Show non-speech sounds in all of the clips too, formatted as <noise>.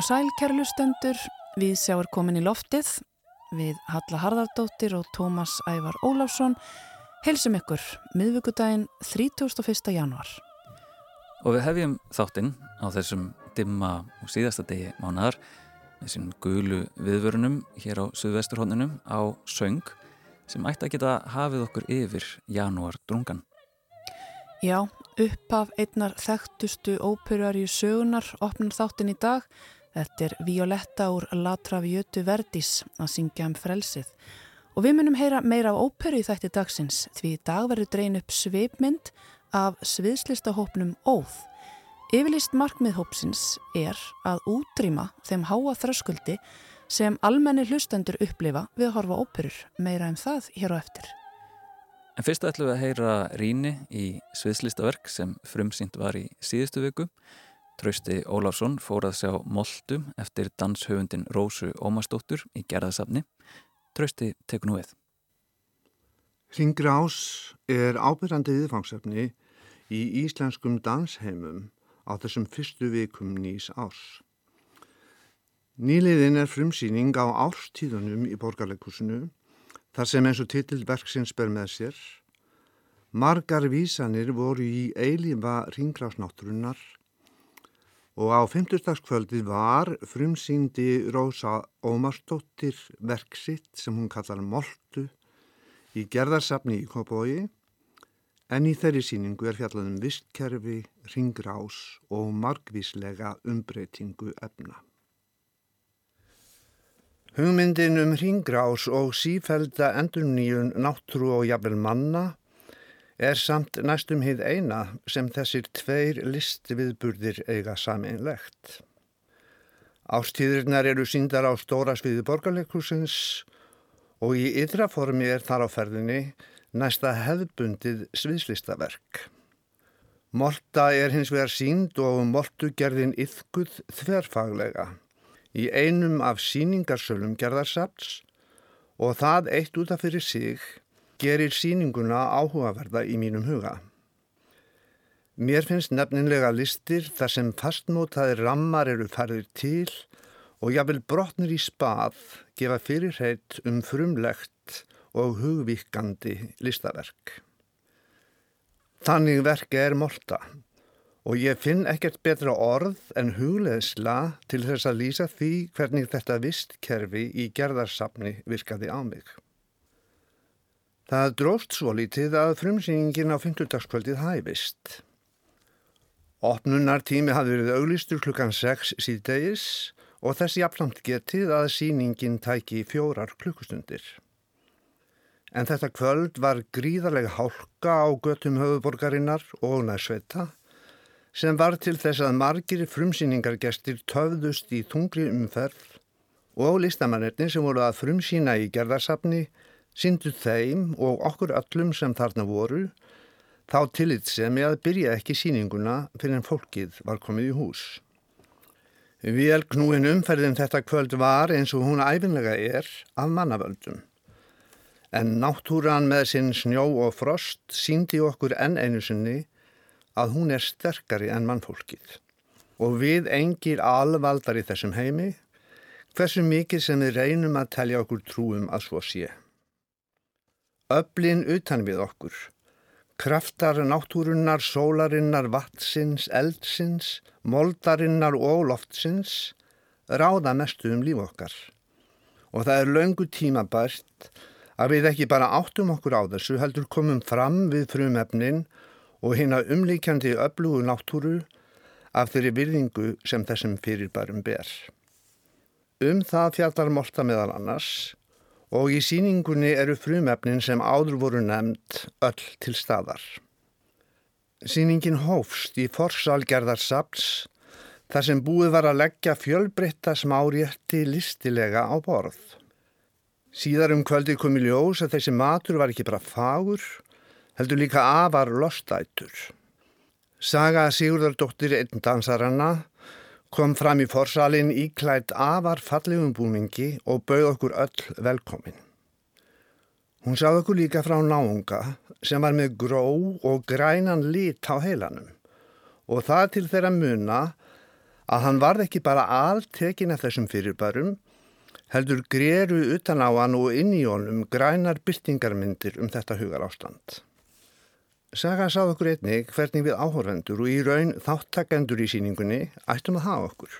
og sæl, kæru lustendur. Við sjáum komin í loftið við Halla Harðardóttir og Tómas Ævar Óláfsson. Helsum ykkur, miðvíkudaginn 31. januar. Og við hefjum þáttinn á þessum dimma og síðasta degi mánar þessum gulu viðvörunum hér á Suðvesturhóndunum á söng sem ætti að geta hafið okkur yfir janúar drungan. Já, uppaf einnar þekktustu óperuar í sögunar opnum þáttinn í dag Þetta er Violetta úr La Traviötu Verdis að syngja um frelsið. Og við munum heyra meira af óperu í þætti dagsins því í dag verður dreyin upp sveipmynd af sviðslistahópnum Óð. Yfirlist markmið hópsins er að útrýma þeim háa þröskuldi sem almenni hlustendur upplifa við að horfa óperur. Meira um það hér á eftir. En fyrst ætlum við að heyra Ríni í sviðslistaverk sem frumsýnt var í síðustu viku. Trausti Óláfsson fór að sjá Moltu eftir danshöfundin Rósu Ómarsdóttur í gerðasafni. Trausti tekur nú við. Ringrás er ábyrrandi viðfangsefni í íslenskum dansheimum á þessum fyrstu vikum nýs ás. Nýliðin er frumsýning á árstíðunum í borgarleikusinu þar sem eins og titilverksins ber með sér. Margar vísanir voru í eilífa ringrásnátturinnar og á fymtustagskvöldi var frumsýndi Rósa Ómarsdóttir verksitt sem hún kallar Moltu í gerðarsafni í Kópói en í þeirri síningu er fjallaðum vistkerfi, ringrás og margvíslega umbreytingu efna. Hugmyndin um ringrás og sífælda endurníun náttúru og jafnvel manna er samt næstum hið eina sem þessir tveir listviðburðir eiga sameinlegt. Ástíðirnar eru síndar á stóra sviði borgarleikusins og í ytra formi er þar á ferðinni næsta hefðbundið sviðslistaverk. Molta er hins vegar sínd og moltu gerðin yfguð þverfaglega í einum af síningarsölum gerðarsafts og það eitt útaf fyrir sig gerir síninguna áhugaverða í mínum huga. Mér finnst nefninlega listir þar sem fastmótaði rammar eru færðir til og jáfnvel brotnir í spað gefa fyrirheit um frumlegt og hugvíkandi listaverk. Þannig verki er molta og ég finn ekkert betra orð en hugleðsla til þess að lýsa því hvernig þetta vistkerfi í gerðarsafni virkaði á mig. Það dróst svo lítið að frumsýningin á 50 dagskvöldið hæfist. Opnunartími hafði verið auglistur klukkan 6 síðdegis og þessi jafnlamt getið að síningin tæki fjórar klukkustundir. En þetta kvöld var gríðarlega hálka á göttum höfuborgarinnar og nærsveita sem var til þess að margir frumsýningargestir töfðust í tungri umferð og listamannirni sem voru að frumsýna í gerðarsafni Sýndu þeim og okkur öllum sem þarna voru þá tillit sem ég að byrja ekki síninguna fyrir en fólkið var komið í hús. Vel knúin umferðin þetta kvöld var eins og hún æfinlega er af mannavöldum. En náttúran með sinn snjó og frost síndi okkur enn einu sinni að hún er sterkari enn mannfólkið. Og við engir alvaldar í þessum heimi, hversu mikið sem við reynum að telja okkur trúum að svo sé. Öblin utan við okkur. Kraftar náttúrunnar, sólarinnar, vatsins, eldsins, moldarinnar og loftsins ráða mestu um líf okkar. Og það er laungu tímabært að við ekki bara áttum okkur á þessu heldur komum fram við frumefnin og hérna umlíkjandi öflugu náttúru af þeirri virðingu sem þessum fyrirbærum ber. Um það fjallar Mólta meðal annars og í síningunni eru frumefnin sem áður voru nefnd öll til staðar. Sýningin hófst í forsalgerðarsaps þar sem búið var að leggja fjölbreytta smárétti listilega á borð. Síðar um kvöldi kom í ljós að þessi matur var ekki bara fagur, heldur líka afar lostætur. Saga Sigurdardóttir einn dansaranna kom fram í forsalin íklætt afar fallegum búningi og bauð okkur öll velkomin. Hún sáð okkur líka frá náunga sem var með gró og grænan lit á heilanum og það til þeirra muna að hann varð ekki bara altekin af þessum fyrirbærum, heldur greru utan á hann og inn í honum grænar byrtingarmyndir um þetta hugar ástand. Saga sá okkur einnig hvernig við áhorfendur og í raun þáttakendur í síningunni ættum að hafa okkur.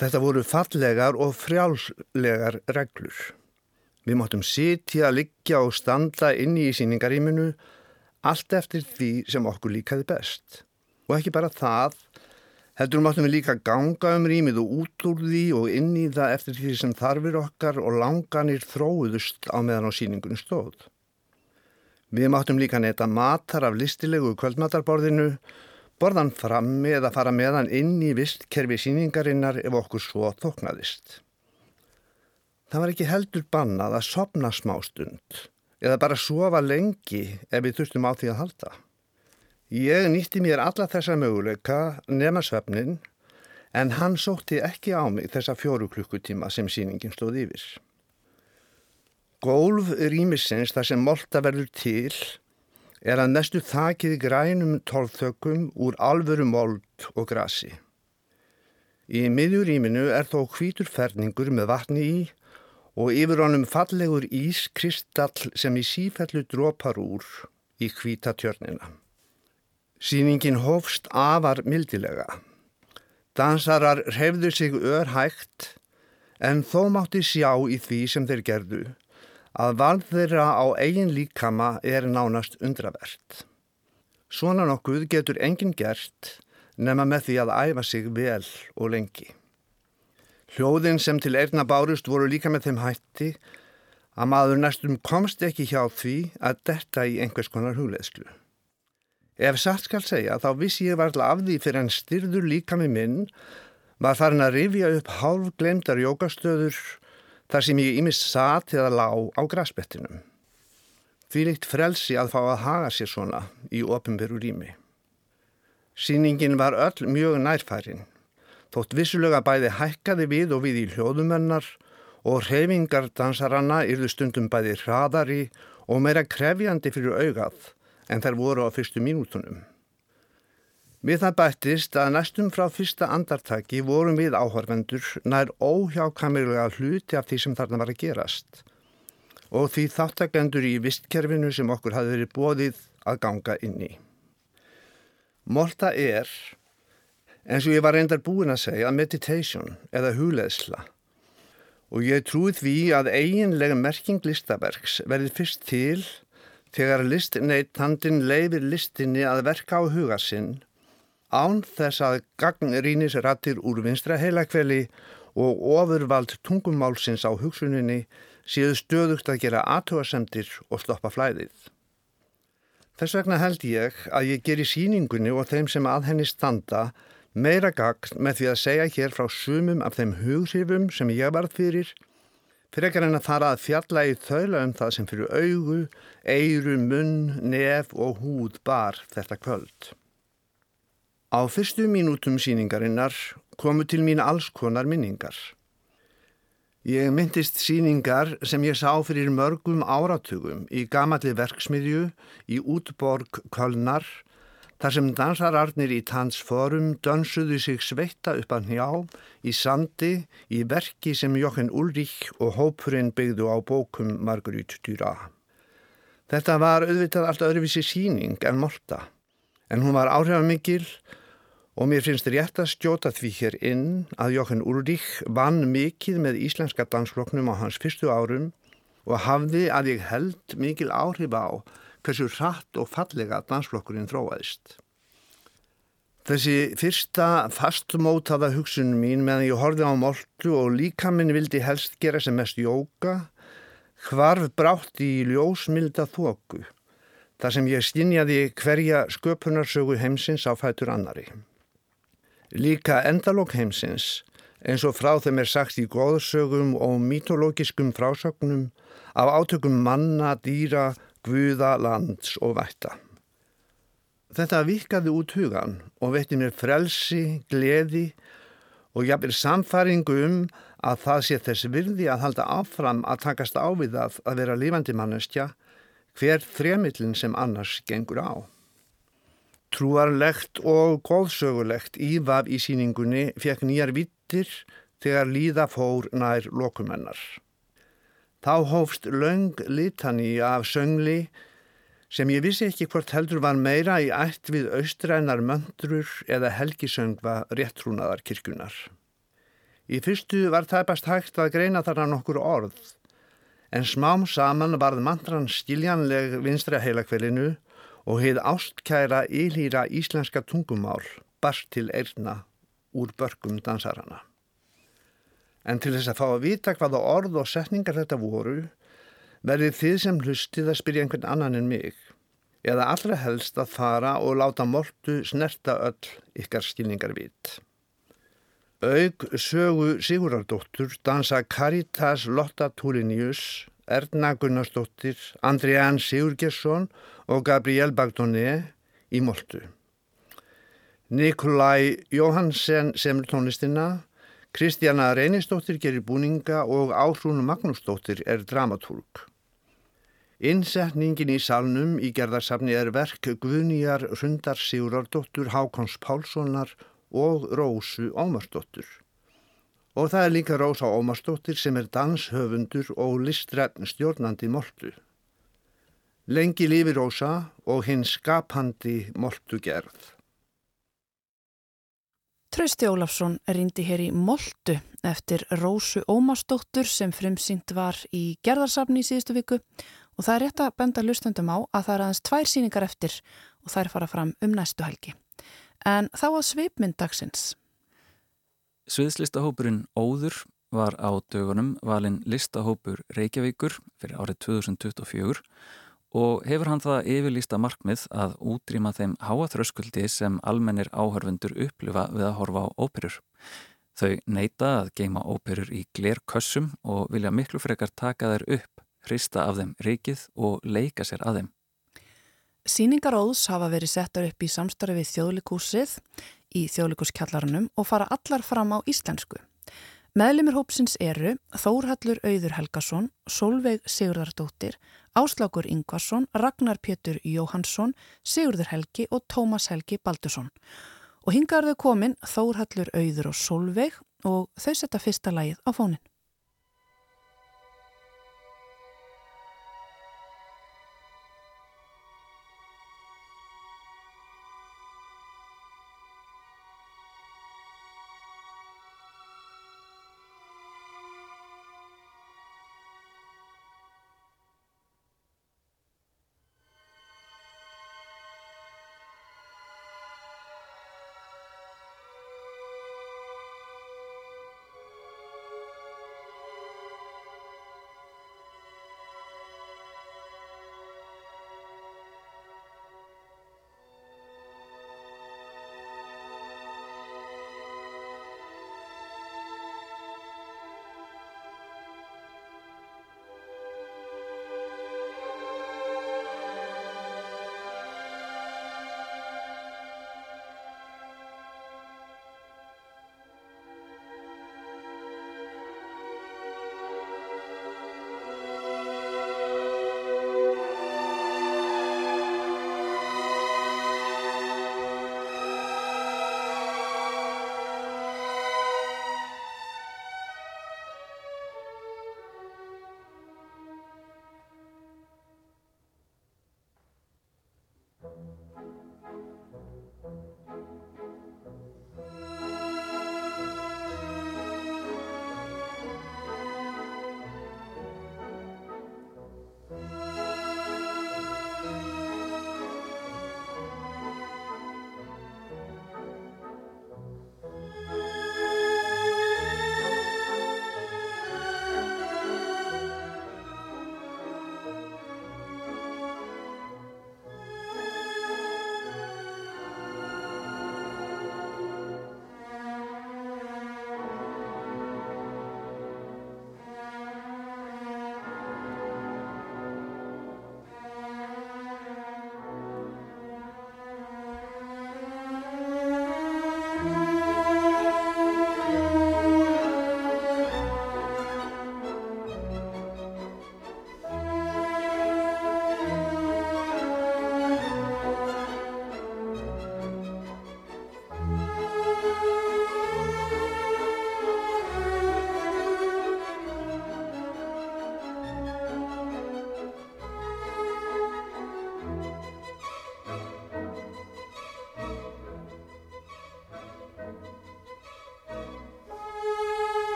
Þetta voru fallegar og frjálslegar reglur. Við móttum sitja, liggja og standa inni í síningaríminu allt eftir því sem okkur líkaði best. Og ekki bara það, heldur móttum við líka ganga um rýmið og út úr því og inn í það eftir því sem þarfir okkar og langanir þróðust á meðan á síningunni stóð. Við máttum líka neta matar af listilegu kvöldmatarborðinu, borðan frammi eða fara meðan inn í vistkerfi síningarinnar ef okkur svo þoknaðist. Það var ekki heldur bannað að sopna smástund eða bara sofa lengi ef við þurftum á því að halda. Ég nýtti mér alla þessa möguleika nema svefnin en hann sótti ekki á mig þessa fjóru klukkutíma sem síningin stóð yfir. Gólf rýmisins þar sem molta verður til er að mestu þakið grænum tólþökum úr alvöru mold og grasi. Í miðjurýminu er þó hvítur ferningur með vatni í og yfir honum fallegur ískristall sem í sífellu drópar úr í hvíta tjörnina. Sýningin hófst afar mildilega. Dansarar hefðu sig örhægt en þó mátti sjá í því sem þeir gerðu að valð þeirra á eigin líkama er nánast undravert. Svona nokkuð getur enginn gert nema með því að æfa sig vel og lengi. Hljóðin sem til erna bárust voru líka með þeim hætti að maður næstum komst ekki hjá því að detta í einhvers konar hugleðslu. Ef satt skal segja þá vissi ég varðla af því fyrir en styrður líka með minn var farin að rifja upp hálf glemdar jókastöður þar sem ég ímist satt eða lág á grasbettinum. Því líkt frelsi að fá að haga sér svona í ofinveru rými. Sýningin var öll mjög nærfærin, þótt vissulega bæði hækkaði við og við í hljóðumennar og reyfingar dansaranna yrðu stundum bæði hraðari og meira krefjandi fyrir augað en þær voru á fyrstu mínútunum. Við það bættist að næstum frá fyrsta andartaki vorum við áhörvendur nær óhjákamilega hluti af því sem þarna var að gerast og því þáttakendur í vistkerfinu sem okkur hafði verið bóðið að ganga inn í. Molta er, eins og ég var reyndar búin að segja, meditation eða hugleðsla og ég trúið því að eiginlega merking listaverks verði fyrst til þegar listneittandin leifir listinni að verka á huga sinn án þess að gagnrýnis rattir úr vinstra heilakveli og ofurvald tungumálsins á hugsuninni séu stöðugt að gera aðtöðasemdir og stoppa flæðið. Þess vegna held ég að ég ger í síningunni og þeim sem að henni standa meira gagn með því að segja hér frá sumum af þeim hugsifum sem ég varð fyrir, fyrir ekkar en að fara að fjalla í þaula um það sem fyrir augu, eiru, munn, nef og húð bar þetta kvöld. Á fyrstu mínútum síningarinnar komu til mín alls konar minningar. Ég myndist síningar sem ég sá fyrir mörgum áratugum í gamalli verksmiðju í útborg Kölnar þar sem dansararnir í tannsforum dönsuðu sig sveitta upp að njá í sandi í verki sem Jochen Ulrich og hópurinn byggðu á bókum Marguerite Duras. Þetta var auðvitað allt öðruvísi síning en molta en hún var áhrifamikil Og mér finnst rétt að stjóta því hér inn að Jóhann Úrrík vann mikið með íslenska dansfloknum á hans fyrstu árum og hafði að ég held mikil áhrif á hversu hratt og fallega dansflokkurinn þróaðist. Þessi fyrsta fastmótaða hugsun mín meðan ég horfið á moltu og líka minn vildi helst gera sem mest jóka, hvarf brátt í ljósmilda þóku, þar sem ég stinjaði hverja sköpunarsögu heimsins á fætur annari. Líka endalók heimsins, eins og frá þeim er sagt í góðsögum og mítológiskum frásögnum af átökum manna, dýra, guða, lands og vætta. Þetta vikaði út hugan og veitti mér frelsi, gleði og jáfnir samfæringu um að það sé þess virði að halda áfram að takast á við það að vera lífandi mannestja hver þremillin sem annars gengur á. Trúarlegt og góðsögulegt ívaf í síningunni fekk nýjar vittir þegar líða fór nær lokumennar. Þá hófst laung litani af söngli sem ég vissi ekki hvort heldur var meira í ætt við austrænar möndrur eða helgisöngva réttrúnaðar kirkunar. Í fyrstu var tæpast hægt að greina þarna nokkur orð, en smám saman varð mantran skiljanleg vinstra heilakvelinu og heið ástkæra ílýra íslenska tungumál barst til eirna úr börgum dansarana. En til þess að fá að vita hvaða orð og setningar þetta voru, verðið þið sem hlustið að spyrja einhvern annan en mig, eða allra helst að fara og láta mortu snerta öll ykkar skilningar vit. Aug sögu Sigurardóttur dansa Caritas Lotta Tulinius, Erna Gunnarsdóttir, Andrián Sigurgesson og Gabriel Bagdoné í mortu. Nikolai Jóhansen semur tónlistina, Kristjana Reynistóttir gerir búninga og Áhrún Magnúsdóttir er dramatúrk. Innsetningin í salnum í gerðarsafni er verk Guðnýjar Rundar Sigurardóttur, Hákons Pálssonar og Rósu Ómarsdóttur. Og það er líka Rósa Ómarsdóttir sem er danshöfundur og listrætn stjórnandi moltu. Lengi lífi Rósa og hinn skapandi moltu gerð. Trausti Ólafsson rýndi hér í Moltu eftir Rósu Ómarsdóttur sem frumsýnt var í gerðarsafni í síðustu viku og það er rétt að benda lustundum á að það er aðeins tvær síningar eftir og þær fara fram um næstu helgi. En þá að sveipmyndagsins. Sviðslistahópurinn Óður var á dögunum valin listahópur Reykjavíkur fyrir árið 2024 og hefur hann það yfirlýsta markmið að útrýma þeim háaþröskuldi sem almennir áhörfundur upplifa við að horfa á óperur. Þau neyta að geima óperur í glerkössum og vilja miklu frekar taka þær upp, hrista af þeim rikið og leika sér að þeim. Sýningaróðs hafa verið settar upp í samstarfi við þjóðlikúsið í þjóðlikúskjallarunum og fara allar fram á íslensku. Meðlimir hópsins eru Þórhallur Auður Helgason, Solveig Sigurðardóttir, Áslákur Ingvarsson, Ragnar Pétur Jóhansson, Sigurður Helgi og Tómas Helgi Baldursson. Og hingaður þau komin Þórhallur Auður og Solveig og þau setja fyrsta lægið á fónin.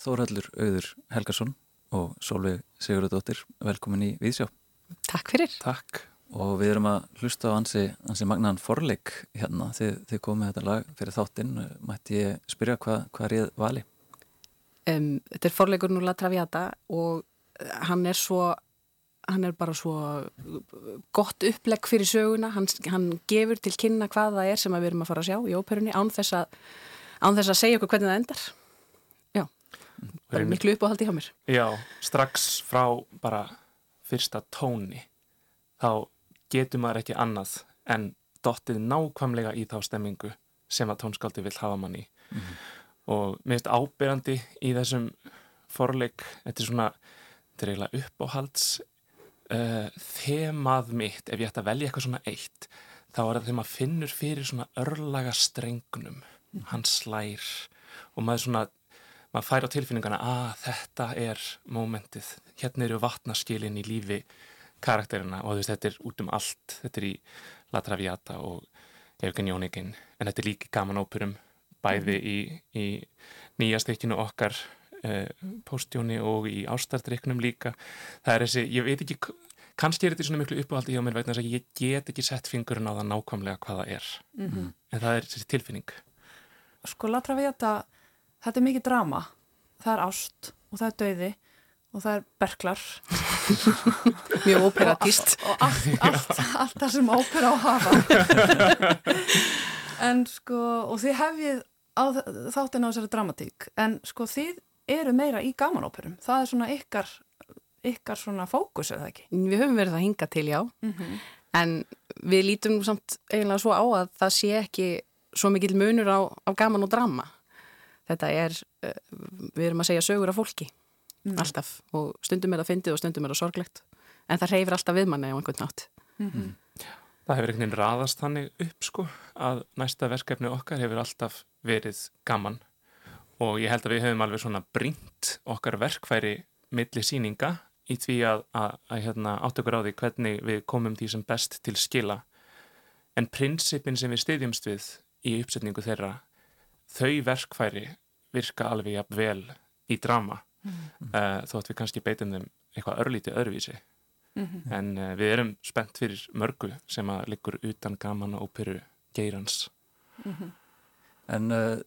Þóraldur Auður Helgarsson og Solveig Sigurðardóttir, velkomin í Víðsjá. Takk fyrir. Takk og við erum að hlusta á ansi, ansi magnaðan forleik hérna þið, þið komið þetta lag fyrir þáttinn mætti ég spyrja hvað hva er ég vali? Um, þetta er forleikur Núla Traviata og hann er svo hann er bara svo gott upplegg fyrir söguna, hann, hann gefur til kynna hvað það er sem við erum að fara að sjá í óperunni án þess að, án þess að segja okkur hvernig það endar bara miklu uppáhaldi hjá mér Já, strax frá bara fyrsta tóni þá getur maður ekki annað en dottið nákvæmlega í þá stemmingu sem að tónskáldi vil hafa manni mm -hmm. og mér finnst ábyrjandi í þessum forleik, þetta er svona þetta er eiginlega uppáhalds uh, þemað mitt, ef ég ætti að velja eitthvað svona eitt, þá er það þegar maður finnur fyrir svona örlaga strengnum, mm -hmm. hann slær og maður svona maður fær á tilfinningana að ah, þetta er mómentið, hérna eru vatnaskilin í lífi karakterina. Og þú veist þetta er út um allt. Þetta er í La Traviata og Evgen Jónikinn en þetta er líka gaman óperum bæði mm. í, í nýja stykkinu okkar eh, postjóni og í ástardryknum líka. Það er þessi, ég veit ekki kannski er þetta svona miklu uppáhaldi hjá mér vegna þess að ég get ekki sett fingurinn á það nákvæmlega hvað það er. Mm -hmm. en það er þessi tilfinning. Sko La Traviata þetta er mikið drama. Það er ást og það er döiði og það er berklar. <laughs> Mjög óperatist. Og, og allt, <laughs> allt, allt það sem ópera á hafa. <laughs> En sko og þið hefið þáttinn á þessari dramatík. En sko þið eru meira í gamanóperum. Það er svona ykkar ykkar svona fókus eða ekki? Við höfum verið að hinga til já. Mm -hmm. en við lítum samt eiginlega svo á að það sé ekki svo mikil munur á, á gaman og drama þetta er, eh, við erum að segja sögur af fólki mm. alltaf. Og stundum er það fyndið og stundum er það sorglegt. En það reyfir alltaf við manni á einhvern nátt mm. -hmm. Það hefur einhvern veginn raðast þannig upp sko að næsta verkefni okkar hefur alltaf verið gaman. Og ég held að við hefum alveg svona brínt okkar verkfæri milli síninga í því að, að, að hérna, áttökur á því hvernig við komum því sem best til skila. En prinsipin sem við stiðjumst við í uppsetningu þeirra þau verkfæri virka alveg jafn vel í drama mm -hmm. uh, þótt við kannski beitum þeim eitthvað örlítið öðruvísi mm -hmm. en uh, við erum spennt fyrir mörgu sem að liggur utan gaman og óperu geirans mm -hmm. En uh,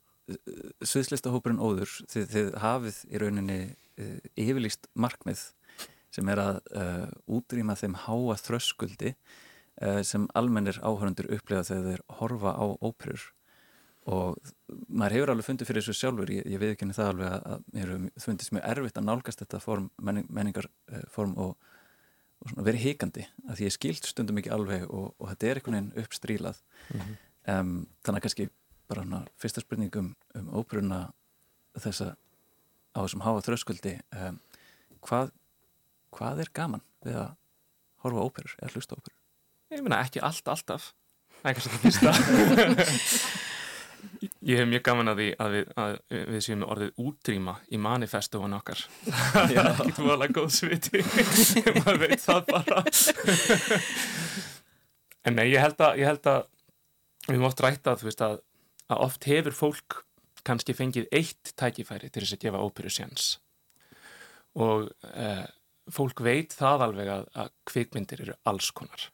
sviðslistahópurinn Óður þið, þið hafið í rauninni yfirlýst markmið sem er að útrýma þeim háa þröskuldi sem almennir áhörundur upplega þegar þeir horfa á óperur og maður hefur alveg fundið fyrir þessu sjálfur ég, ég veit ekki henni það alveg að mér hefur fundist mjög erfitt að nálgast þetta form, menning, menningarform og, og verið heikandi að því ég skilt stundum ekki alveg og, og þetta er einhvern veginn uppstrílað mm -hmm. um, þannig að kannski bara hana, fyrsta spurning um, um óbruna þessa á þessum háa þröskuldi um, hvað, hvað er gaman við að horfa óperur eða hlusta óperur? Ég minna ekki allt alltaf það er kannski það fyrsta <laughs> <laughs> Ég hef mjög gaman að því að við, að við séum með orðið útrýma í manifestofan okkar. <laughs> Það er ekki tvoðalega góð sviti, <laughs> maður veit það bara. en nei, ég held að, ég held að við rætta að, veist, að, að oft hefur fólk kannski fengið eitt tækifæri til þess að gefa óperu séns. Og eh, fólk veit það alveg að kvikmyndir eru alls konar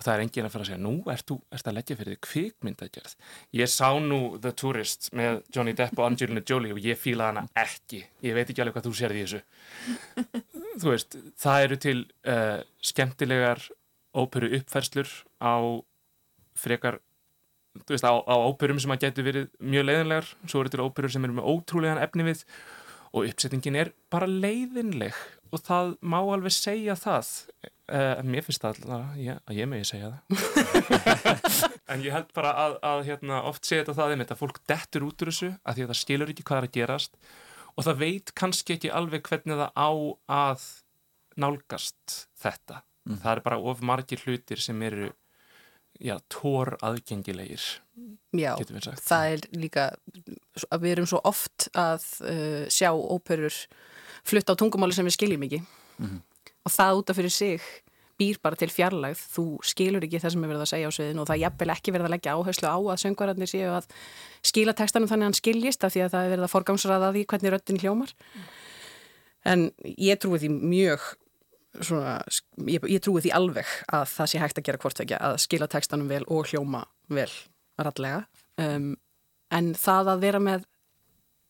og það er engin að fara að segja nú ert þú ert að leggja fyrir því kvikmyndagerð. Ég sá nú The Tourist með Johnny Depp og Angelina Jolie og ég fíla hana ekki, ég veit ekki alveg hvað þú sér því þessu. Þú veist, það eru til uh, skemmtilegar óperu uppfærslur á frekar þú veist, á, á óperum sem að getur verið mjög leiðinlegar, svo eru til óperur sem eru með ótrúlegan efni við og uppsettingin er bara leiðinleg og það má alveg segja það uh, mér finnst það alltaf ég, að ég megi segja það <laughs> en ég held bara að, að hérna, oft segja þetta það einmitt að fólk dettur út úr þessu að því að það skilur ekki hvað er að gerast og það veit kannski ekki alveg hvernig það á að nálgast þetta mm. það er bara of margir hlutir sem eru já, tór aðgengilegir Já, það er líka að við erum svo oft að uh, sjá óperur flutta á tungumáli sem við skiljum ekki mm -hmm. Og það út af fyrir sig býr bara til fjarlægð, þú skilur ekki það sem er verið að segja á sviðin og það er jafnvel ekki verið að leggja áherslu á að söngvararnir séu að skila textanum þannig að hann skiljist af því að það er verið að forgámsraða því hvernig röttin hljómar. En ég trúi því mjög svona, ég, ég trúi því alveg að það sé hægt að gera hvort ekki að skila textanum vel og hljóma vel rallega um, en það að vera með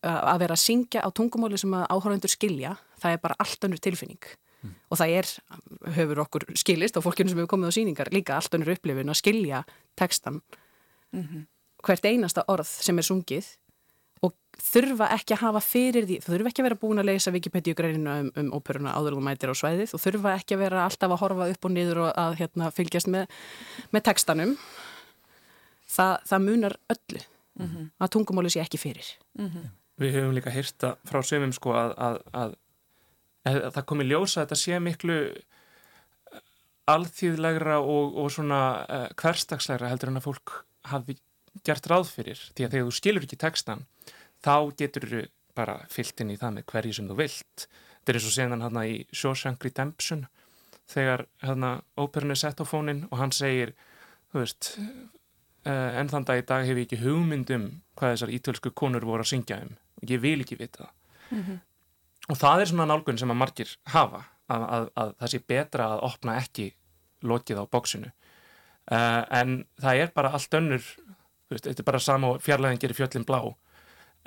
að vera að syngja á tungumáli sem að áhörðundur skilja, það er bara allt önnur tilfinning mm. og það er, höfur okkur skilist á fólkinu sem hefur komið á síningar, líka allt önnur upplifin að skilja tekstan mm -hmm. hvert einasta orð sem er sungið og þurfa ekki að hafa fyrir því, þurfa ekki að vera búin að leysa Wikipedia-greinina um, um óperuna áður og mætir á svæðið og þurfa ekki að vera alltaf að horfa upp og niður og að hérna, fylgjast með, með tekstanum það, það munar öllu mm -hmm. að tungumáli sé ekki fyrir -hmm. Við höfum líka hýrta frá sömum sko að, að, að það komi ljósa að þetta sé miklu eh, alþýðlegra og, og svona uh, hverstagslegra heldur en að fólk hafi gert ráð fyrir. Því að þegar þú skilur ekki textan þá getur þú bara fyllt inn í það með hverju sem þú vilt. Þetta er eins og séðan hann í Shawshank Redemption þegar hérna óperun er sett á fónin og hann segir þú veist uh, en þann dag í dag hef ég ekki hugmyndum hvað þessar ítölsku konur voru að syngja um ég vil ekki vita það. Mm -hmm. Og það er svona nálgun sem að margir hafa að, að, að það sé betra að opna ekki lokið á bóksinu uh, en það er bara allt önnur veist, þetta er bara sama fjarlæðin gerir fjöllin blá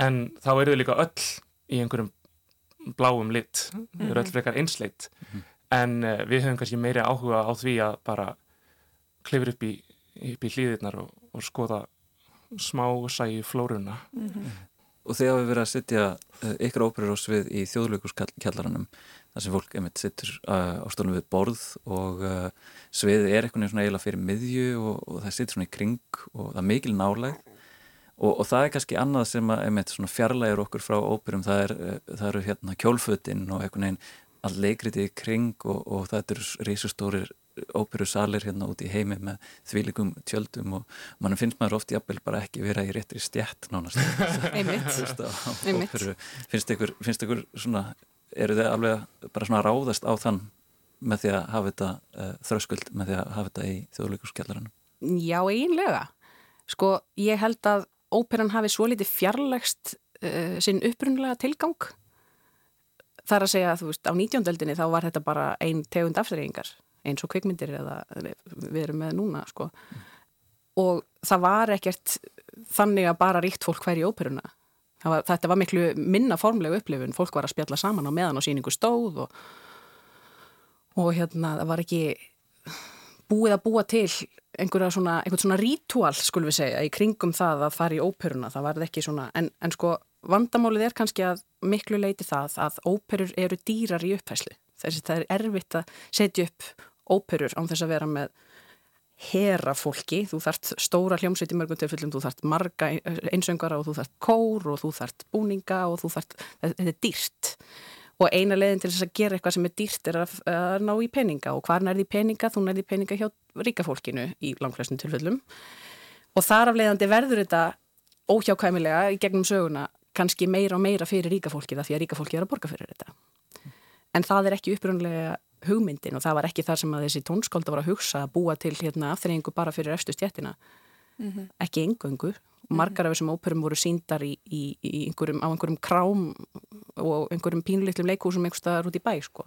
en þá eru þau líka öll í einhverjum bláum lit þau mm -hmm. eru öll mhm. frekar einsleitt mm -hmm. en uh, við höfum kannski meiri áhuga á því að bara klifur upp í, upp í hlýðirnar og, og skoða smá sæi flórunna mm -hmm og þegar við verðum að setja uh, ykkur óperur á svið í þjóðlökuskjallaranum þar sem fólk einmitt sittur uh, á stólum við borð og uh, sviðið er einhvern veginn svona eiginlega fyrir miðju og, og það sittur svona í kring og það er mikil náleg og, og það er kannski annað sem að einmitt svona fjarlægur okkur frá óperum það, er, það eru hérna kjólfötinn og einhvern veginn all leikriti í kring og, og það eru rísustórir óperusalir hérna út í heimi með þvílikum tjöldum og mann finnst maður oft jafnvel bara ekki vera í réttri stjætt nánast. <laughs> Finnst ykkur, finnst ykkur svona, eru þið alveg bara svona ráðast á þann með því að hafa þetta uh, þröskuld með því að hafa þetta í þjóðleikurskjallaranum Já, eiginlega. Sko, ég held að óperan hafi svo litið fjarlægst uh, sinn upprunlega tilgang. Þar að segja að þú veist á 19. eldinni þá var þetta bara ein tegund afturreyingar eins og kvikmyndir eða við erum með núna sko. mm. og það var ekkert þannig að bara ríkt fólk hver í óperuna var, þetta var miklu minna formlegu upplifun, fólk var að spjalla saman á meðan á síningu stóð og, og hérna það var ekki búið að búa til einhverja svona, svona rítúal skulum við segja í kringum það að fara í óperuna það var ekki svona, en, en sko vandamálið er kannski að miklu leiti það að óperur eru dýrar í upphæslu þess að það er erfitt að setja upp óperur án þess að vera með hera fólki, þú þart stóra hljómsveit í mörgum tilfellum, þú þart marga einsöngara og þú þart kór og þú þart búninga og þú þart, þetta er dýrt. Og eina leiðin til þess að gera eitthvað sem er dýrt er að, að ná í peninga. Og hvar nærði peninga, þú nærði peninga hjá ríka fólkinu í langflestum tilfellum. Og þar af leiðandi verður þetta óhjákæmilega í gegnum söguna kannski meira og meira fyrir ríka fólki það því að ríka fólki er að borga fyrir þetta. En það er ekki upprunlega hugmyndin og það var ekki þar sem að þessi tónskólda var að hugsa að búa til hérna afþreyingu bara fyrir eftir stjættina mm -hmm. ekki engöngu margar af þessum óperum voru síndar í, í, í einhverjum, á einhverjum krám og einhverjum pínlitlum leikúsum einhverstaðar út í bæ sko.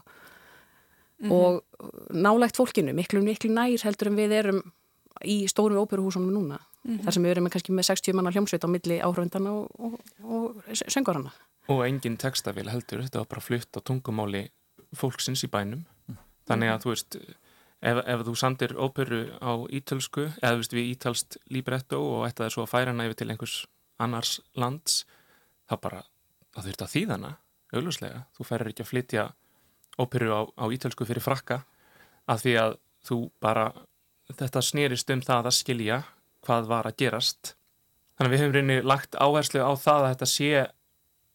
mm -hmm. og nálægt fólkinu miklu miklu nær heldur en við erum í stórum óperuhúsunum núna mm -hmm. þar sem við erum kannski með 60 manna hljómsveit á milli áhrifndana og, og, og söngvarana og engin textafél heldur, þetta var bara flutt á tungumáli fólksins í bænum þannig að þú veist ef, ef þú sandir óperu á ítölsku eða þú veist við ítalst líbretto og ætti það svo að færa hana yfir til einhvers annars lands þá bara, það þurft að þýðana auðvuslega, þú færir ekki að flytja óperu á, á ítölsku fyrir frakka af því að þú bara, þetta snýrist um það að skilja hvað var að gerast. Þannig að við hefum reyni lagt áherslu á það að þetta sé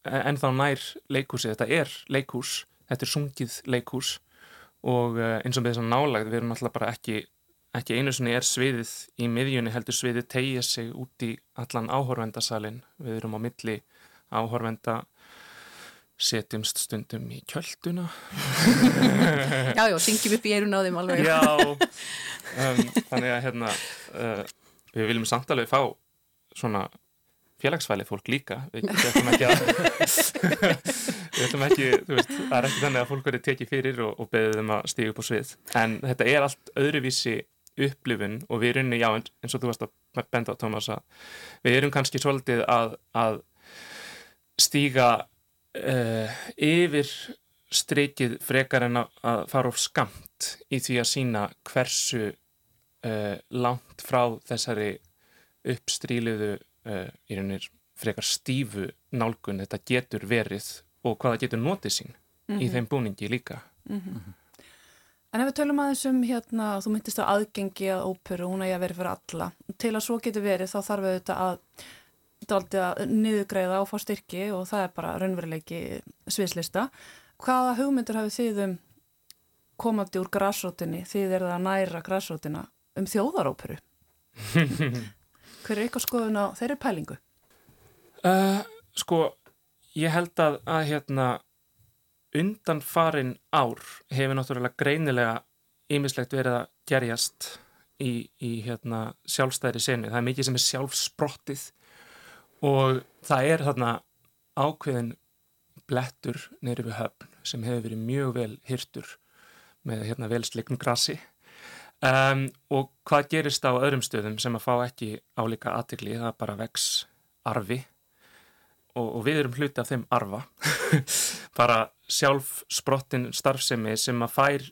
ennþá nær leikhúsi, þetta er leikhús þetta er sungið leikhús og eh, eins og með þess að nálagð við erum alltaf bara ekki, ekki einu sinni er sviðið í miðjunni heldur sviðið tegja sig út í allan áhorvendasalinn við erum á milli áhorvenda setjumst stundum í kjölduna <laughs> Já, já, syngjum upp í eirun á þeim alveg. Já <laughs> um, Þannig að hérna uh, við viljum samt alveg fá svona félagsfæli fólk líka. Við ætlum ekki að <laughs> ekki, veist, það er ekki þannig að fólk verið tekið fyrir og, og beðið þeim að stíða upp á svið. En þetta er allt öðruvísi upplifun og við erum, já, eins og þú varst að benda á Tómas að við erum kannski svolítið að, að stíga uh, yfir streikið frekar en að, að fara of skamt í því að sína hversu uh, langt frá þessari uppstríliðu uh, í raunir frekar stífu nálgun þetta getur verið og hvaða getur notið sín mm -hmm. í mhm. þeim búningi líka mm -hmm. En ef við tölum aðeins um hérna, þú myndist á aðgengi að óperu, hún er að vera fyrir alla til að svo getur verið þá þarf við þetta að daldi að niðugreiða og fá styrki og það er bara raunveruleiki sviðslista. Hvaða hugmyndur hafið þið um komandi úr græsrótinni, þið er það að næra græsrótina um þjóðaróperu? <laughs> Hver er eitthvað skoðun á þeirri pælingu? Uh, sko, ég held að, að hérna, undan farin ár hefur náttúrulega greinilega ýmislegt verið að gerjast í, í hérna, sjálfstæðri senu. Það er mikið sem er sjálfsprottið og það er þarna ákveðin blettur neyri við höfn sem hefur verið mjög vel hyrtur með hérna, velsleiknum grassi Um, og hvað gerist á öðrum stöðum sem að fá ekki álíka aðtikli, það bara vex arfi og, og við erum hluti af þeim arfa. <laughs> Bara sjálf sprottin starfsemi sem að fær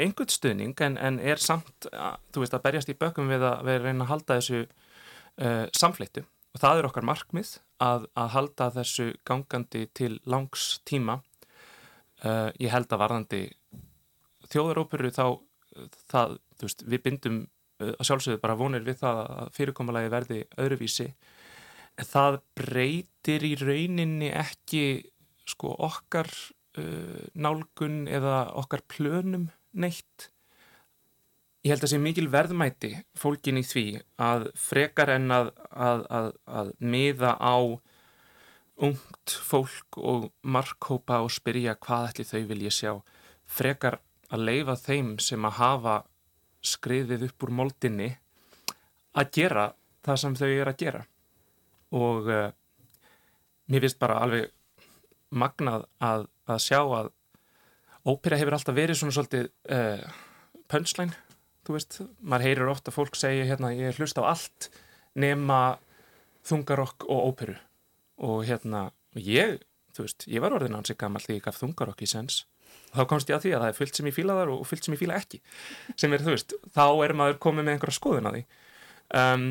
einhvern stuðning en, en er samt þú veist að berjast í bökum við að, við að reyna að halda þessu uh, samfleyttu og það er okkar markmið að, að halda þessu gangandi til langs tíma. Uh, ég held að varðandi þjóðaróperu þá það veist, við bindum uh, að sjálfsögðu bara vonir við það að fyrirkommalagi verði öðruvísi það breytir í rauninni ekki sko okkar uh, nálgun eða okkar plönum neitt. Ég held að það sé mikil verðmæti fólkin í því að frekar en að, að, að, að miða á ungt fólk og markhópa og spyrja hvað ætli þau vilja sjá frekar að leifa þeim sem að hafa skriðið upp úr moldinni að gera það sem þau er að gera og uh, mér finnst bara alveg magnað að, að sjá að ópera hefur alltaf verið svona svolítið uh, punchline, þú veist. Maður heyrir ofta fólk segja hérna ég hlust á allt nema þungarokk og óperu. Og hérna ég, þú veist, ég var orðin ansið gammal því ég gaf þungarokk í sens. Þá komst ég að því að það er fullt sem ég fíla þar og fullt sem ég fíla ekki. Sem er þú veist, þá er maður komið með einhverja skoðun á því. Um,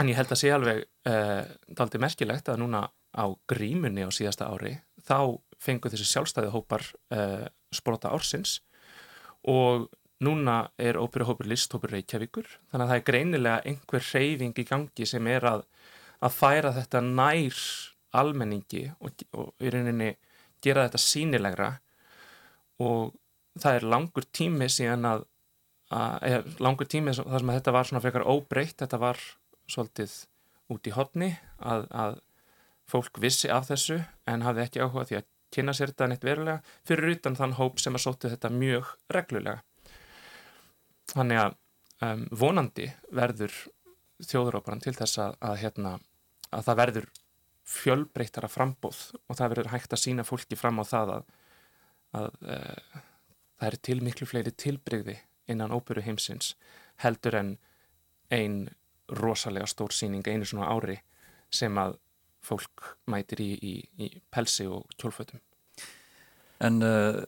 en ég held að sé alveg uh, daldi merkilegt að núna á grímunni á síðasta ári þá fengur þessi sjálfstæði hópar uh, sprota ársins. Og núna er óperuhópur listhópur Reykjavíkur þannig að það er greinilega einhver reyfing í gangi sem er að, að færa þetta nær almenningi og, og í rauninni gera þetta sínilegra og það er langur tími síðan að, að langur tími þar sem þetta var svona frekar óbreytt, þetta var svolítið út í hodni að, að fólk vissi af þessu en hafði ekki áhuga því að kynna sér þetta neitt verulega fyrir utan þann hóp sem að sóti þetta mjög reglulega. Þannig að um, vonandi verður þjóðuróparan til þess að, að, hérna, að það verður fjölbreytara frambóð og það verður hægt að sína fólki fram á það að að uh, það er til miklu fleiri tilbreyði innan óperu heimsins heldur en einn rosalega stór síning einu svona ári sem að fólk mætir í, í, í pelsi og kjólfötum. En uh,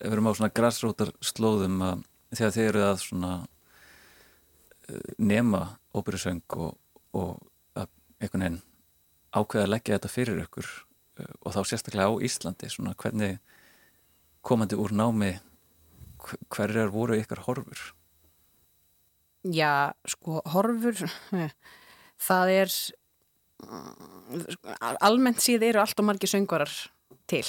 ef við erum á svona græsrótar slóðum uh, þegar þið eru að svona uh, nema óperusöng og, og einhvern veginn ákveða að leggja þetta fyrir ykkur og þá sérstaklega á Íslandi svona hvernig komandi úr námi hverjar voru ykkar horfur? Já, sko, horfur <laughs> það er almennt síð eru allt og margir söngvarar til.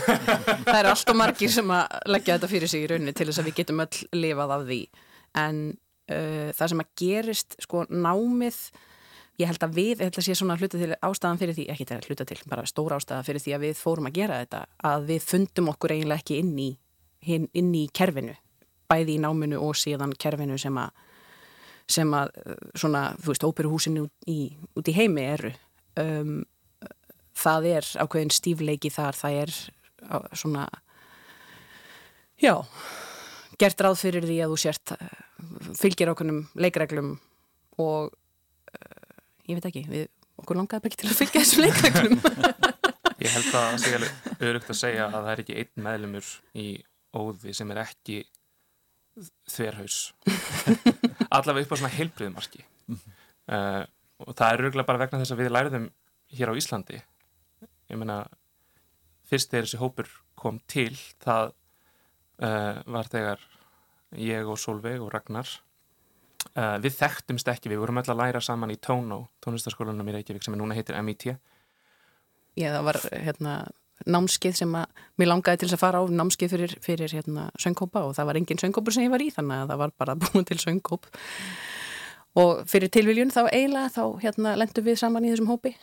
<laughs> Það eru allt og margir sem að leggja þetta fyrir sig í rauninni til þess að við getum öll lifað af því. En uh, það sem að gerist sko námið ég held að við, ég held að sé svona hluta til ástæðan fyrir því, ekki að hluta til, bara stóra ástæðan fyrir því að við fórum að gera þetta að við fundum okkur eiginlega ekki inn í inn í kerfinu, bæði í náminu og síðan kerfinu sem að sem að svona, þú veist, óperuhúsinu út í, heimi eru um, það er ákveðin stífleiki þar, það er svona já gert ráð fyrir því að þú sért eh, fylgir okkunum leikreglum og uh, ég veit ekki, við okkur langaði ekki til að fylgja þessum leikreglum. <laughs> Ég held að það sé alveg örugt að segja að það er ekki einn meðlumur í óði sem er ekki þverhaus. <laughs> Allavega upp á svona heilbriðmarki uh, og það er örgulega bara vegna þess að við læriðum hér á Íslandi. Ég meina fyrst þegar þessi hópur kom til það uh, var þegar ég og Solveig og Ragnar uh, við þekktumst ekki, við vorum öll að læra saman í Tónó, tónlistaskólanum í Reykjavík sem er núna heitir MIT Já, það var hérna námskeið sem að mér langaði til þess að fara á námskeið fyrir, fyrir hérna söngkópa og það var engin söngkópur sem ég var í þannig að það var bara <laughs> búin til söngkóp. Og fyrir tilviljun þá eiginlega þá hérna lendum við saman í þessum hópi.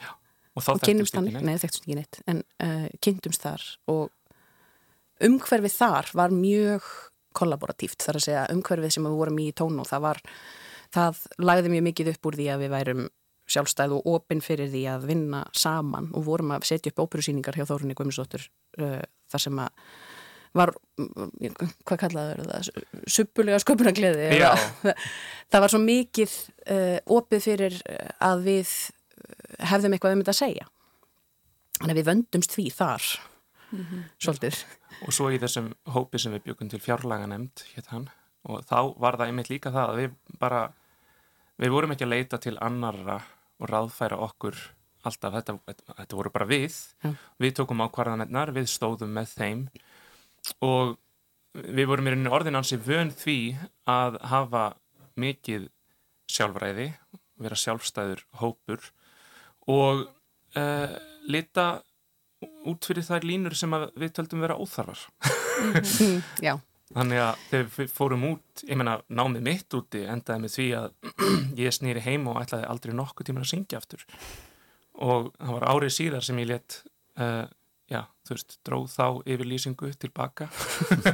Já, og þá og kynnumst hann, nei þekktumst ekki neitt en uh, kynntumst þar. Og umhverfið þar var mjög kollaboratíft þar að segja umhverfið sem við vorum í tónu það var, það lagði mjög mikið upp úr því að við værum sjálfstæð og opinn fyrir því að vinna saman og vorum að setja upp óperusýningar hjá Þórunni Guðmundsdóttur uh, þar sem að var, hvað kallaður það, suppulega sköpunagliði <laughs> það var svo mikið uh, opið fyrir að við hefðum eitthvað um þetta að segja. Þannig að við vöndumst því þar mm -hmm. svolítið. Og svo í þessum hópi sem við byggum til fjárlaga nefnd og þá var það einmitt líka það að við bara við vorum ekki að leita til annarra og ráðfæra okkur alltaf, þetta, þetta voru bara við. Ja. við tókum ákvarðanennar, við stóðum með þeim og við vorum í rauninni orðinansi vön því að hafa mikið sjálfræði vera sjálfstæður hópur og uh, lita út fyrir þær línur sem við töldum vera óþarfar. Já Þannig að þegar við fórum út, ég menna námið mitt úti endaði með því að <clears throat> ég snýri heim og ætlaði aldrei nokkuð tíma að syngja aftur og það var árið síðar sem ég let, uh, já, þú veist, dróð þá yfir lýsingu tilbaka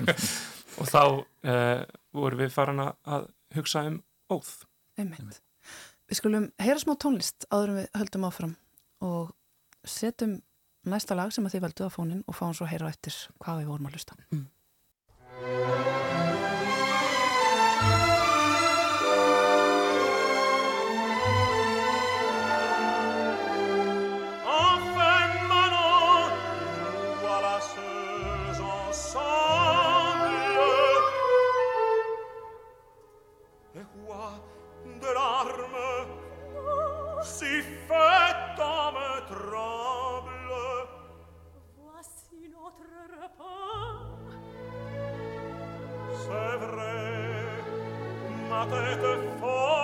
<laughs> og þá uh, vorum við farin að hugsa um óð. Einmitt. Við skulum heyra smá tónlist áður en við höldum áfram og setjum næsta lag sem að þið veldu á fónin og fáum svo að heyra eftir hvað við vorum að lusta. Mm. Música Latet fort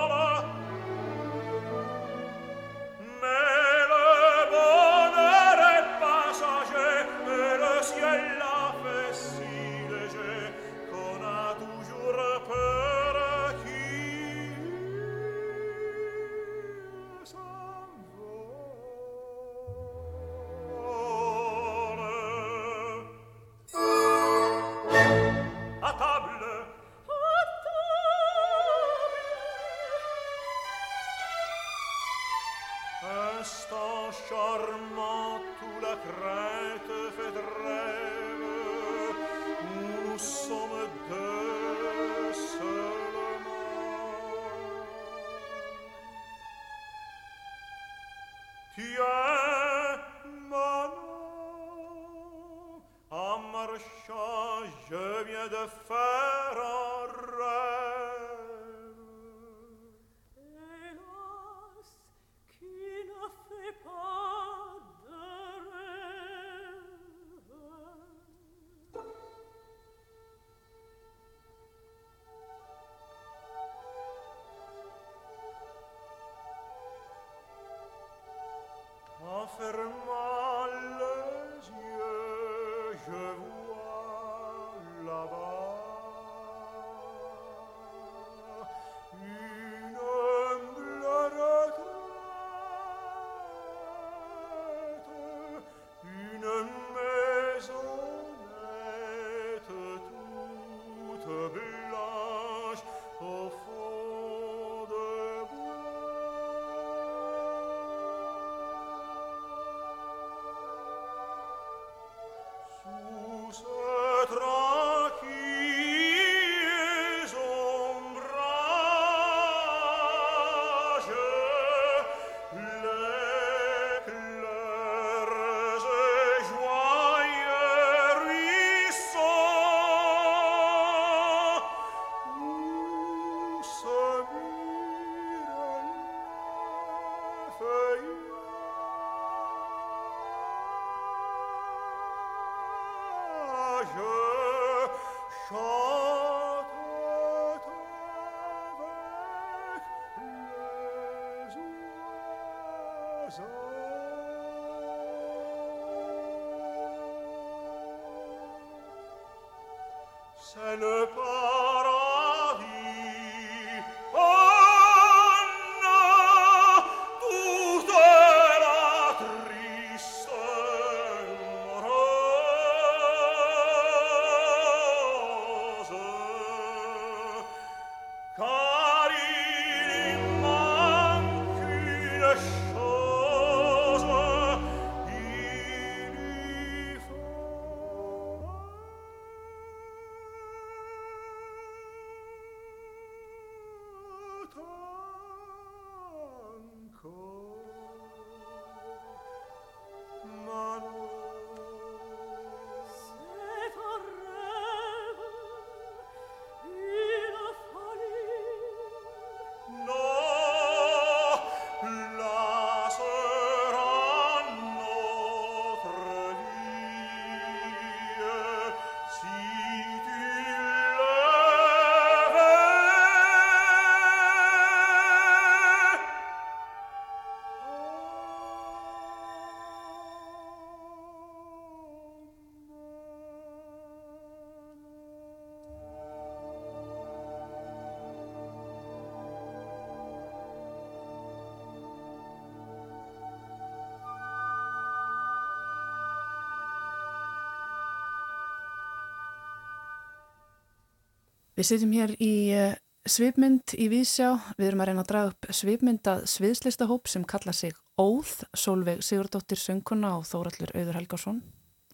Við sitjum hér í eh, svipmynd í Vísjá. Við erum að reyna að draga upp svipmyndað sviðslistahóp sem kalla sig Óð, Solveig Sigurdóttir sönguna og Þóraldur Auður Helgarsson,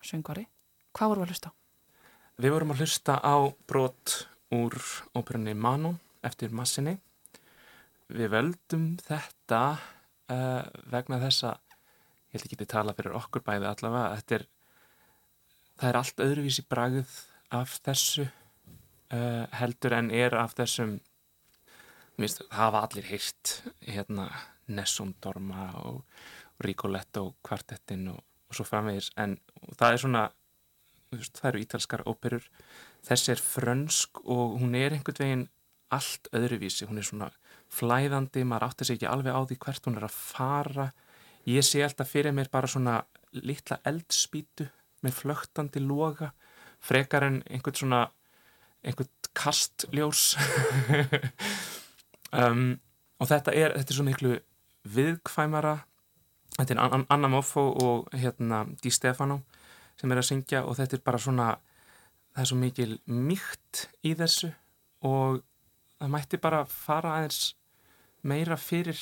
söngvari. Hvað vorum við að hlusta á? Við vorum að hlusta á brot úr óperunni Manon eftir Massinni. Við veldum þetta uh, vegna þessa, ég held ekki að tala fyrir okkur bæði allavega, er, það er allt öðruvísi bragð af þessu uh, heldur en er af þessum minnst, hafa allir heilt hérna Nessum Dorma og Rigoletto kvartettin og, og svo framvegis. En það er svona veist, það eru ítalskar óperur. Þessi er frönsk og hún er einhvern veginn allt öðruvísi. Hún er svona flæðandi, maður átti sig ekki alveg á því hvert hún er að fara. Ég sé alltaf fyrir mér bara svona litla eldspítu með flögtandi loga frekar en einhvern svona einhvern kastljós. <laughs> Um, og þetta er, þetta er svo miklu viðkvæmara. Þetta er Anna Moffo og hérna Di Stefano sem er að syngja og þetta er bara svona það er svo mikil mýkt í þessu og það mætti bara fara aðeins meira fyrir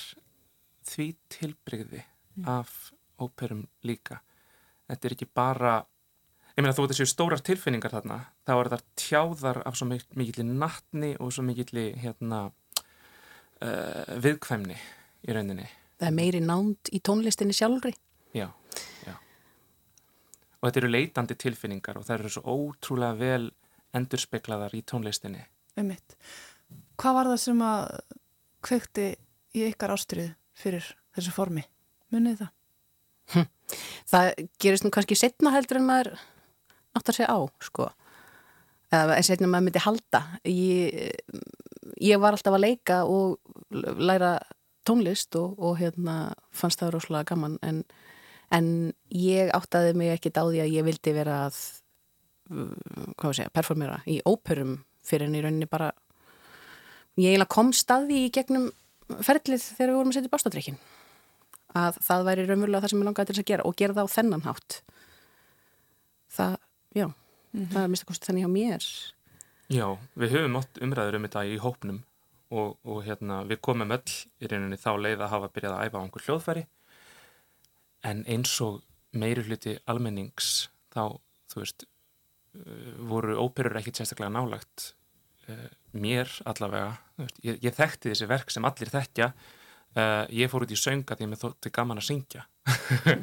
því tilbreyði mm. af óperum líka. Þetta er ekki bara ég meina þú veit þessu stórar tilfinningar þarna þá er það tjáðar af svo mikilli nattni og svo mikilli hérna uh, viðkvæmni í rauninni Það er meiri nánd í tónlistinni sjálfri Já, já og þetta eru leitandi tilfinningar og það eru svo ótrúlega vel endurspeiklaðar í tónlistinni Ummitt Hvað var það sem að kvekti í ykkar ástrið fyrir þessu formi? Munið það? Hm. Það gerist nú kannski setna heldur en maður áttar sig á sko. Eða eins og einnig maður myndi halda. Ég, ég var alltaf að leika og læra tónlist og, og hérna fannst það rosalega gaman en, en ég áttaði mig ekki á því að ég vildi vera að hvað var segja, performera í óperum fyrir en í rauninni bara ég eiginlega kom staði í gegnum ferlið þegar við vorum að setja bástadrykkin að það væri raunverulega það sem ég langaði til að gera og gera það á þennan hátt. Það já, mm -hmm. það er mista kosti þannig á mér. Já, við höfum átt umræður um þetta í hópnum og, og hérna, við komum öll í reyninni þá leið að hafa byrjað að æfa á einhver hljóðfæri. En eins og meiri hluti almennings þá, þú veist uh, voru óperur ekkit sérstaklega nálagt uh, mér allavega veist, ég, ég þekkti þessi verk sem allir þekkja uh, ég fór út í sönga því að mér þótti gaman að syngja. <laughs>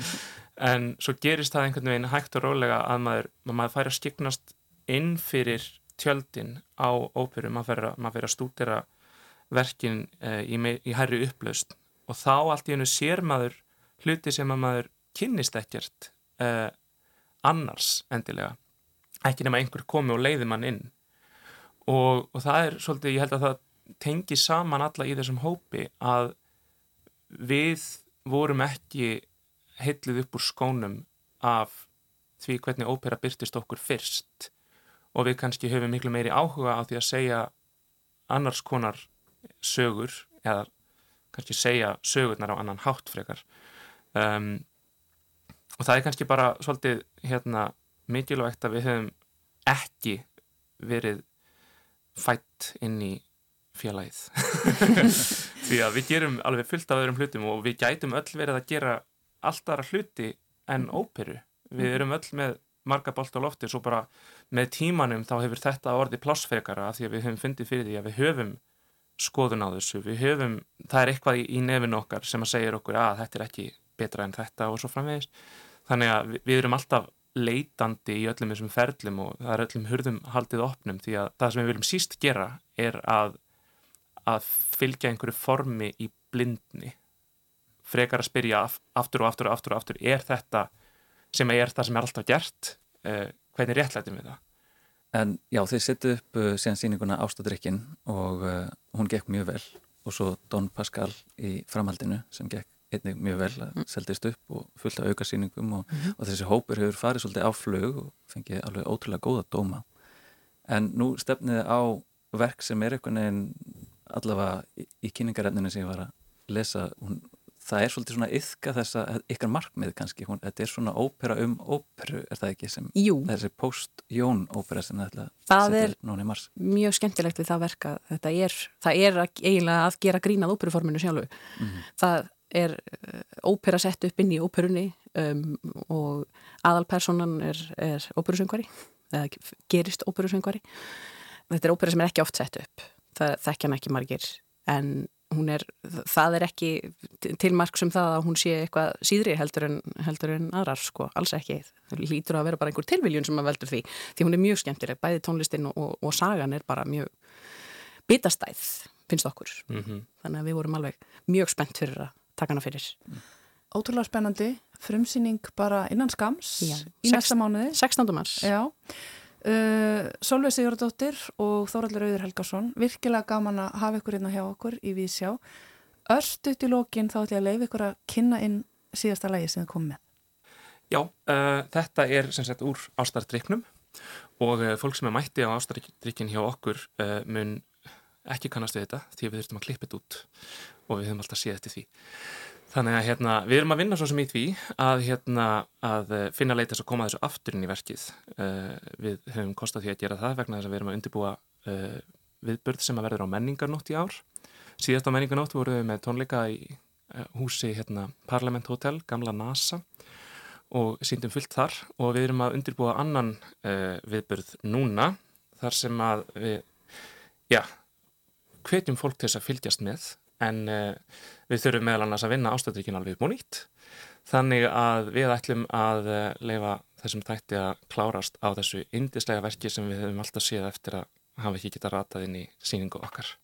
En svo gerist það einhvern veginn hægt og rólega að maður, maður fær að skiknast inn fyrir tjöldin á óperu, maður fær að stúdera verkin uh, í, í hærri upplaust og þá allt í hennu sér maður hluti sem að maður kynnist ekkert uh, annars endilega. Ekki nema einhver komi og leiði mann inn. Og, og það er svolítið, ég held að það tengi saman alla í þessum hópi að við vorum ekki heitluð upp úr skónum af því hvernig ópera byrtist okkur fyrst. Og við kannski höfum miklu meiri áhuga á því að segja annars konar sögur eða kannski segja sögurnar á annan hátt frekar. Um, og það er kannski bara svolítið hérna mikilvægt að við höfum ekki verið fætt inn í félagið <laughs> <laughs> því að við gerum alveg fullt af öðrum hlutum og við gætum öll verið að gera allt aðra hluti en óperu. Við mhm. erum öll með marga bolt á lofti svo bara með tímanum þá hefur þetta orði plássfrekara því að við höfum fundið fyrir því að við höfum skoðun á þessu, við höfum það er eitthvað í, nefn okkar sem að segja okkur að þetta er ekki betra en þetta og svo framvegis, þannig að við erum alltaf leitandi í öllum þessum ferlum og það er öllum hurðum haldið opnum því að það sem við viljum síst gera er að, að fylgja einhverju formi í blindni. Frekar að spyrja aftur og aftur og aftur og aftur er þetta sem er það sem er alltaf gert? Uh, hvernig réttlætum við það? En já, þið settu upp uh, síðan síninguna Ástadrykkin og uh, hún gekk mjög vel. Og svo Don Pascal í framhaldinu sem gekk einnig mjög vel að mm. seldist upp og fullt af auka síningum og, mm -hmm. og þessi hópur hefur farið svolítið á flög og fengið alveg ótrúlega góða dóma. En nú stefniði á verk sem er einhvern veginn allavega í, í kynningarefninu sem ég var að lesa hún það er svolítið svona yfka þessa, ykkar markmið kannski, hún, þetta er svona ópera um óperu, er það ekki sem Jú. þessi post-jón ópera sem það mars? Mjög skemmtilegt við það verka, þetta er það er að, eiginlega að gera grínað óperuforminu sjálfu, mm -hmm. það er uh, ópera sett upp inn í óperunni um, og aðalpersonan er, er óperusöngvari eða gerist óperusöngvari þetta er ópera sem er ekki oft sett upp það þekkja hann ekki margir en Er, það er ekki tilmark sem það að hún sé eitthvað síðri heldur en, heldur en aðrar sko, alls ekki. Það lítur að vera bara einhver tilviljun sem að veldur því því hún er mjög skemmtileg, bæði tónlistin og, og, og sagan er bara mjög bitastæð, finnst okkur. Mm -hmm. þannig að við vorum alveg mjög spennt fyrir að taka hana fyrir. Ótrúlega spennandi, frumsýning bara innan skams Já, í næsta mánuði. 16. mars. Já Uh, Solveig Sigurdóttir og Þóraldur Auður Helgarsson virkilega gaman að hafa ykkur hérna hjá okkur í Vísjá. Örst ut í lókin þá ætlum ég að leiða ykkur að kynna inn síðasta lægi sem þið komið Já, uh, þetta er sem sagt úr ástardryknum og uh, fólk sem er mætti á ástardrykkin hjá okkur mun ekki kannast við þetta því við þurftum að klippa þetta út og við höfum alltaf séð þetta því Þannig að hérna, við erum að vinna svo sem í því að, hérna, að eh, finna leitis að koma þessu afturinn í verkið. Uh, við höfum kostað því að gera það vegna þess að við erum að undirbúa uh, viðbörð sem að verður á menningarnótt í ár. Síðast á menningarnótt vorum við með tónleika í uh, húsi hérna, Parliament Hotel, gamla NASA og síndum fullt þar og við erum að undirbúa annan viðbörð núna þar sem að við, já, hvetjum fólk til þess að fylgjast með en uh, við þurfum meðal annars að vinna ástöðrykkin alveg upp og nýtt þannig að við ætlum að uh, leifa þessum tætti að klárast á þessu indislega verki sem við höfum alltaf séð eftir að hafa ekki getað ratað inn í síningu okkar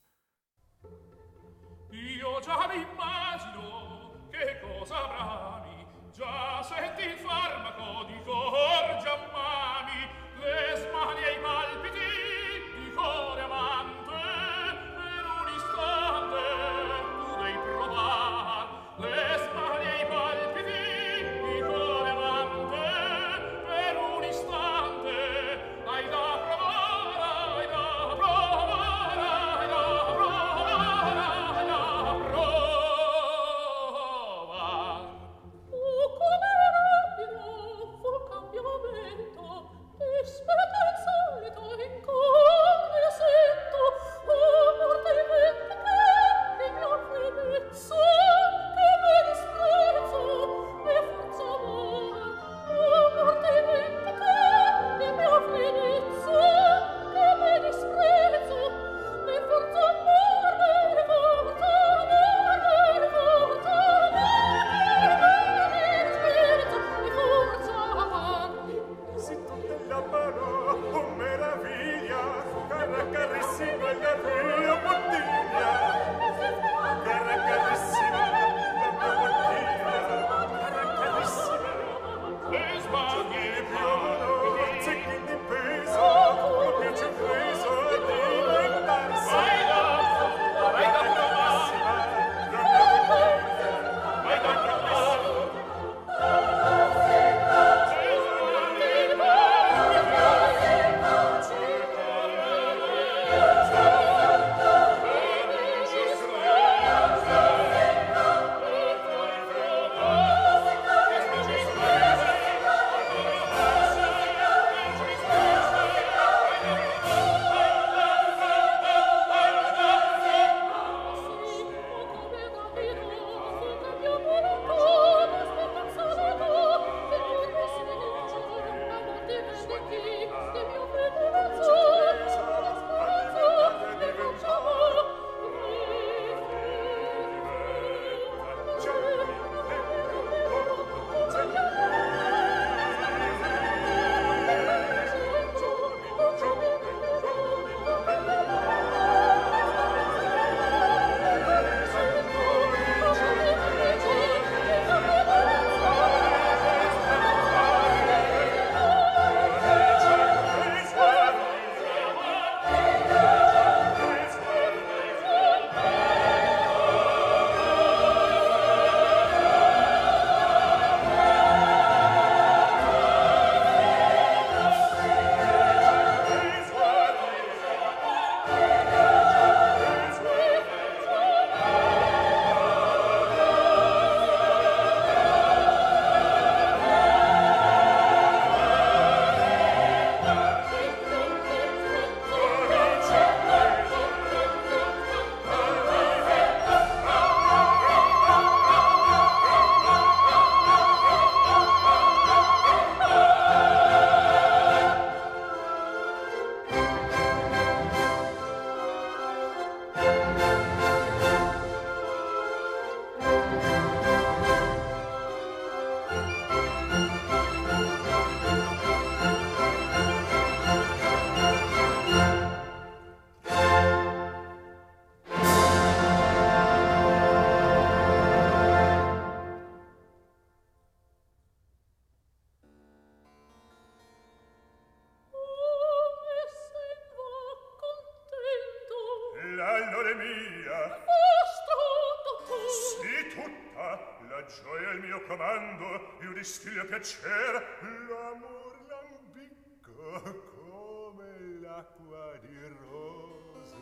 allora mia. mia. Bastato Sì, tutta la gioia il mio comando, io distillo stile l'amor lambicco come l'acqua di rose.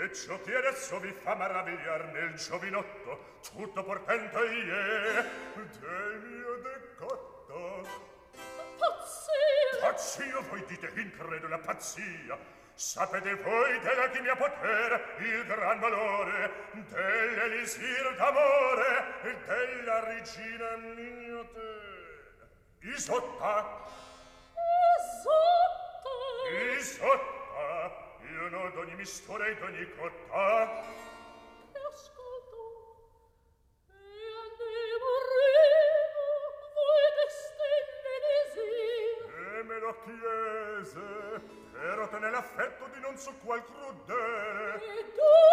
E ciò che adesso vi fa maravigliar nel giovinotto, tutto portento ie del mio decotto. Pazzia! Pazzia voi dite, incredula pazzia! Sapete voi della chimia potere il gran valore dell'elisir d'amore e della regina mignote. Isotta! Isotta! Isotta! Io no d'ogni mistura e d'ogni cotta. chiese per ottenere l'affetto di non so qual crudele. E dunque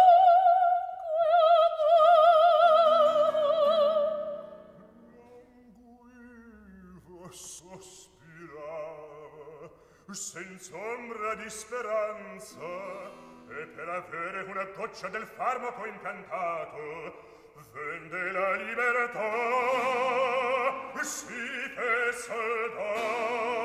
amore sospirava senza ombra di speranza e per avere una goccia del farmaco incantato vende la libertà si che soldato